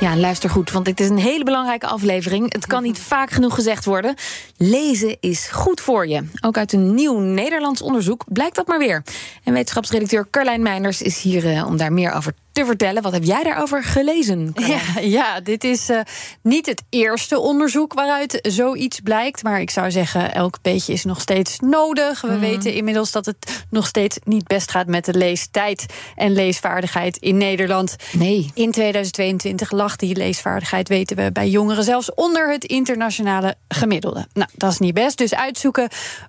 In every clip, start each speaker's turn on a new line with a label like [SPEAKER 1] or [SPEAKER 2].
[SPEAKER 1] Ja, luister goed, want dit is een hele belangrijke aflevering. Het kan niet vaak genoeg gezegd worden. Lezen is goed voor je. Ook uit een nieuw Nederlands onderzoek blijkt dat maar weer. En wetenschapsredacteur Carlijn Meinders is hier uh, om daar meer over te vertellen. Wat heb jij daarover gelezen?
[SPEAKER 2] Ja, ja, dit is uh, niet het eerste onderzoek waaruit zoiets blijkt. Maar ik zou zeggen, elk beetje is nog steeds nodig. We mm. weten inmiddels dat het nog steeds niet best gaat met de leestijd en leesvaardigheid in Nederland.
[SPEAKER 1] Nee.
[SPEAKER 2] In 2022 lag die leesvaardigheid, weten we, bij jongeren zelfs onder het internationale gemiddelde. Nou, dat is niet best. Dus uitzoeken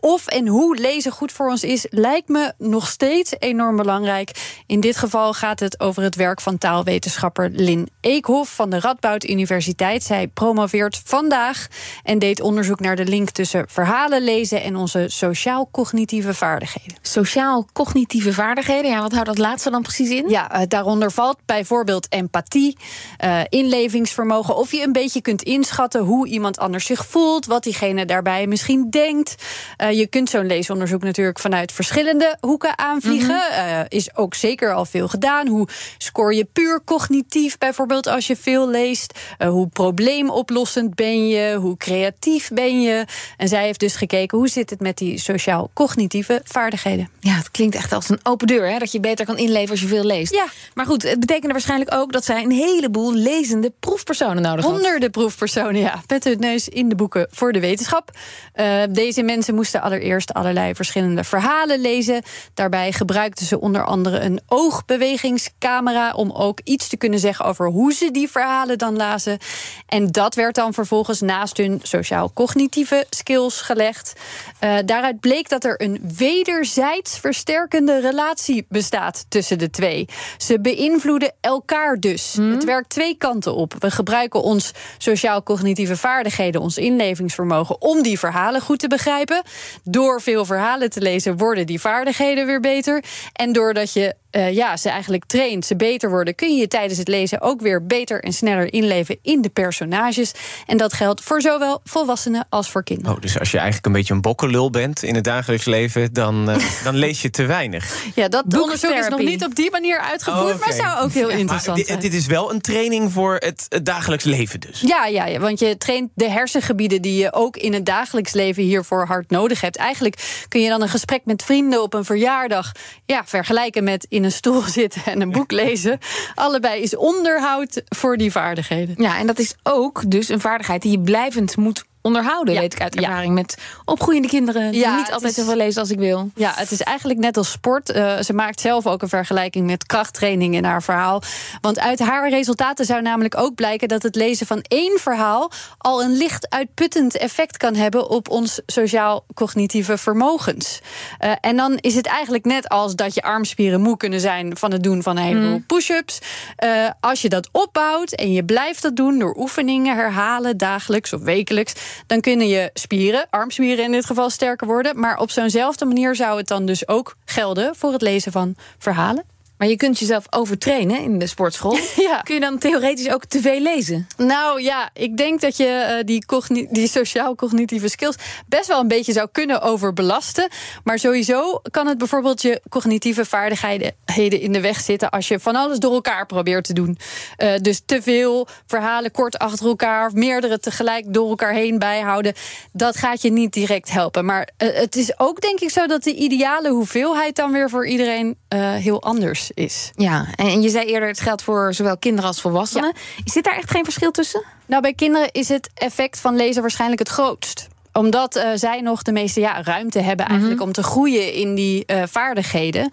[SPEAKER 2] of en hoe lezen goed voor ons is, lijkt me nog steeds enorm belangrijk. In dit geval gaat het over het werk van taalwetenschapper Lin Eekhoff van de Radboud Universiteit. Zij promoveert vandaag en deed onderzoek naar de link tussen verhalen lezen en onze sociaal-cognitieve vaardigheden.
[SPEAKER 1] Sociaal-cognitieve vaardigheden, ja, wat houdt dat laatste dan precies in?
[SPEAKER 2] Ja, uh, daaronder valt bijvoorbeeld empathie, uh, inlevingsvermogen, of je een beetje kunt inschatten hoe iemand anders zich voelt, wat diegene daarbij misschien denkt. Uh, je kunt zo'n leesonderzoek natuurlijk vanuit verschillende hoeken aanvliegen. Mm -hmm. is ook zeker al veel gedaan. Hoe scoor je puur cognitief, bijvoorbeeld als je veel leest? Uh, hoe probleemoplossend ben je? Hoe creatief ben je? En zij heeft dus gekeken hoe zit het met die sociaal-cognitieve vaardigheden.
[SPEAKER 1] Ja, het klinkt echt als een open deur, hè? dat je beter kan inleven als je veel leest.
[SPEAKER 2] Ja.
[SPEAKER 1] Maar goed, het betekende waarschijnlijk ook dat zij een heleboel lezende proefpersonen nodig had.
[SPEAKER 2] Honderden proefpersonen, ja. Met hun neus in de boeken voor de wetenschap. Uh, deze mensen moesten allereerst allerlei verschillende verhalen lezen. Daarbij gebruikten ze onder andere een oogbewegingscamera om ook iets te kunnen zeggen over hoe ze die verhalen dan lazen. En dat werd dan vervolgens naast hun sociaal-cognitieve skills gelegd. Uh, daaruit bleek dat er een wederzijds versterkende relatie bestaat tussen de twee. Ze beïnvloeden elkaar dus. Hmm. Het werkt twee kanten op. We gebruiken ons sociaal-cognitieve vaardigheden, ons inlevingsvermogen, om die verhalen goed te begrijpen. Door veel verhalen te lezen worden die vaardigheden weer beter. En doordat je uh, ja, ze eigenlijk traint, ze beter worden, kun je tijdens het lezen ook weer beter en sneller inleven in de personages. En dat geldt voor zowel volwassenen als voor kinderen.
[SPEAKER 3] Oh, dus als je eigenlijk een beetje een bokkenlul bent in het dagelijks leven, dan, uh, dan lees je te weinig.
[SPEAKER 2] Ja, dat onderzoek is nog niet op die manier uitgevoerd, oh, okay. maar zou ook heel ja, interessant
[SPEAKER 3] dit,
[SPEAKER 2] zijn.
[SPEAKER 3] Dit is wel een training voor het, het dagelijks leven dus.
[SPEAKER 2] Ja, ja, ja, want je traint de hersengebieden die je ook in het dagelijks leven hiervoor hard nodig hebt. Eigenlijk kun je dan een gesprek met vrienden op een verjaardag ja, vergelijken met in een stoel zitten en een boek lezen. Allebei is onderhoud voor die vaardigheden.
[SPEAKER 1] Ja, en dat is ook dus een vaardigheid die je blijvend moet onderhouden, ja, weet ik uit ervaring. Ja. Met opgroeiende kinderen die niet altijd zoveel lezen als ik wil.
[SPEAKER 2] Ja, het is eigenlijk net als sport. Uh, ze maakt zelf ook een vergelijking met krachttraining in haar verhaal. Want uit haar resultaten zou namelijk ook blijken dat het lezen van één verhaal al een licht uitputtend effect kan hebben op ons sociaal-cognitieve vermogens. Uh, en dan is het eigenlijk net als dat je armspieren moe kunnen zijn van het doen van een heleboel mm. push-ups. Uh, als je dat opbouwt en je blijft dat doen door oefeningen herhalen dagelijks of wekelijks dan kunnen je spieren, armspieren in dit geval, sterker worden. Maar op zo'nzelfde manier zou het dan dus ook gelden voor het lezen van verhalen.
[SPEAKER 1] Maar je kunt jezelf overtrainen in de sportschool.
[SPEAKER 2] Ja.
[SPEAKER 1] Kun je dan theoretisch ook te veel lezen?
[SPEAKER 2] Nou ja, ik denk dat je uh, die, die sociaal-cognitieve skills best wel een beetje zou kunnen overbelasten. Maar sowieso kan het bijvoorbeeld je cognitieve vaardigheden in de weg zitten als je van alles door elkaar probeert te doen. Uh, dus te veel verhalen kort achter elkaar of meerdere tegelijk door elkaar heen bijhouden. Dat gaat je niet direct helpen. Maar uh, het is ook denk ik zo dat de ideale hoeveelheid dan weer voor iedereen heel anders is.
[SPEAKER 1] Ja, en je zei eerder, het geldt voor zowel kinderen als volwassenen. Ja. Zit daar echt geen verschil tussen?
[SPEAKER 2] Nou, bij kinderen is het effect van lezen waarschijnlijk het grootst omdat uh, zij nog de meeste ja, ruimte hebben eigenlijk mm -hmm. om te groeien in die uh, vaardigheden.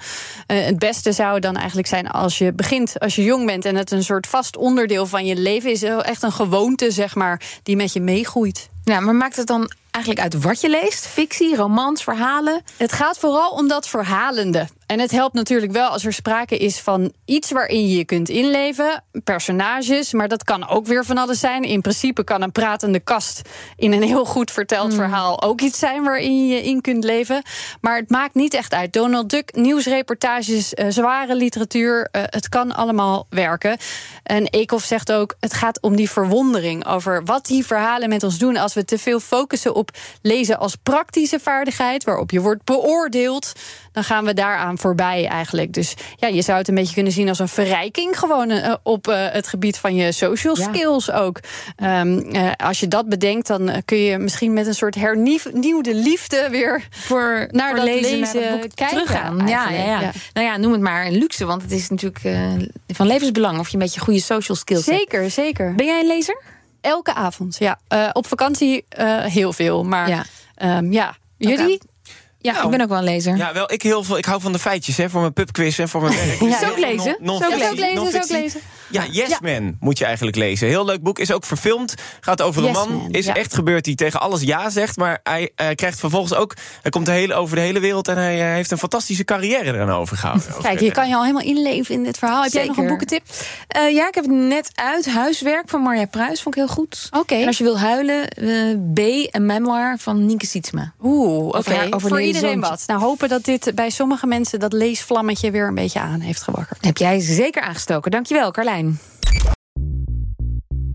[SPEAKER 2] Uh, het beste zou dan eigenlijk zijn als je begint, als je jong bent en het een soort vast onderdeel van je leven is. Echt een gewoonte, zeg maar, die met je meegroeit.
[SPEAKER 1] Ja, maar maakt het dan eigenlijk uit wat je leest? Fictie, romans, verhalen?
[SPEAKER 2] Het gaat vooral om dat verhalende. En het helpt natuurlijk wel als er sprake is van iets waarin je je kunt inleven. Personages, maar dat kan ook weer van alles zijn. In principe kan een pratende kast in een heel goed verteld verhaal ook iets zijn waarin je je in kunt leven. Maar het maakt niet echt uit. Donald Duck, nieuwsreportages, eh, zware literatuur. eh, het kan allemaal werken. En Eekhoff zegt ook: het gaat om die verwondering over wat die verhalen met ons doen. Als we te veel focussen op lezen als praktische vaardigheid, waarop je wordt beoordeeld, dan gaan we daaraan voorbij eigenlijk. Dus ja, je zou het een beetje kunnen zien als een verrijking gewoon eh, op eh, het gebied van je social
[SPEAKER 1] Ja.
[SPEAKER 2] skills ook. Ehm, eh, als je dat bedenkt, dan kun je misschien met een soort hernieuwde liefde weer
[SPEAKER 1] Voor,
[SPEAKER 2] Naar
[SPEAKER 1] voor
[SPEAKER 2] dat
[SPEAKER 1] lezen,
[SPEAKER 2] lezen
[SPEAKER 1] naar boek
[SPEAKER 2] kijken
[SPEAKER 1] teruggaan. Ja, ja, ja.
[SPEAKER 2] ja.
[SPEAKER 1] Nou ja, noem het maar een luxe, want het is natuurlijk van levensbelang of je een beetje goede social skills hebt.
[SPEAKER 2] Zeker, zeker.
[SPEAKER 1] Ben jij een lezer?
[SPEAKER 2] Elke avond, ja. Eh, op vakantie eh, heel veel, maar
[SPEAKER 1] Ja.
[SPEAKER 2] ja. ja. Jullie?
[SPEAKER 1] Ja,
[SPEAKER 3] Nou,
[SPEAKER 1] ik ben ook wel een lezer.
[SPEAKER 3] Ja, wel, ik, heel veel, ik hou van de feitjes hè, voor mijn pubquiz en voor mijn werk.
[SPEAKER 2] Ja,
[SPEAKER 3] Dus heel veel
[SPEAKER 1] lezen.
[SPEAKER 3] non- non-fictie,
[SPEAKER 2] ook lezen, ik
[SPEAKER 3] non-fictie.
[SPEAKER 2] lezen.
[SPEAKER 3] Ja, Yes Man moet je eigenlijk lezen. Heel leuk boek, is ook verfilmd. Gaat over een man.
[SPEAKER 2] Man,
[SPEAKER 3] is
[SPEAKER 2] ja.
[SPEAKER 3] echt gebeurd die tegen alles ja zegt. Maar hij eh, krijgt vervolgens ook... Hij komt de hele, over de hele wereld en hij eh, heeft een fantastische carrière eraan overgehouden.
[SPEAKER 2] Kijk, je kan je al helemaal inleven in dit verhaal. Heb jij nog een boekentip?
[SPEAKER 1] Eh, ja, ik heb het net uit. Huiswerk van Marja Pruis vond ik heel goed.
[SPEAKER 2] Oké.
[SPEAKER 1] En als je wil huilen, eh, B, een memoir van Nienke Sietsma.
[SPEAKER 2] Oeh, oké.
[SPEAKER 1] Over haar
[SPEAKER 2] Voor
[SPEAKER 1] overleden
[SPEAKER 2] iedereen wat. Nou, hopen dat dit bij sommige mensen dat leesvlammetje weer een beetje aan heeft gewakkerd.
[SPEAKER 1] Heb jij zeker aangestoken. Dankjewel, Carlijn.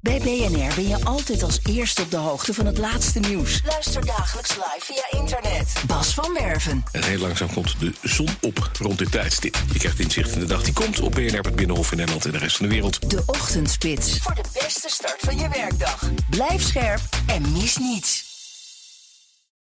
[SPEAKER 4] Bij BNR ben je altijd als eerste op de hoogte van het laatste nieuws. Luister dagelijks live via internet. Bas van Werven.
[SPEAKER 5] En heel langzaam komt de zon op rond dit tijdstip. Je krijgt inzicht in de dag die komt op BNR, het Binnenhof in Nederland en de rest van de wereld.
[SPEAKER 4] De Ochtendspits. Voor de beste start van je werkdag. Blijf scherp en mis niets.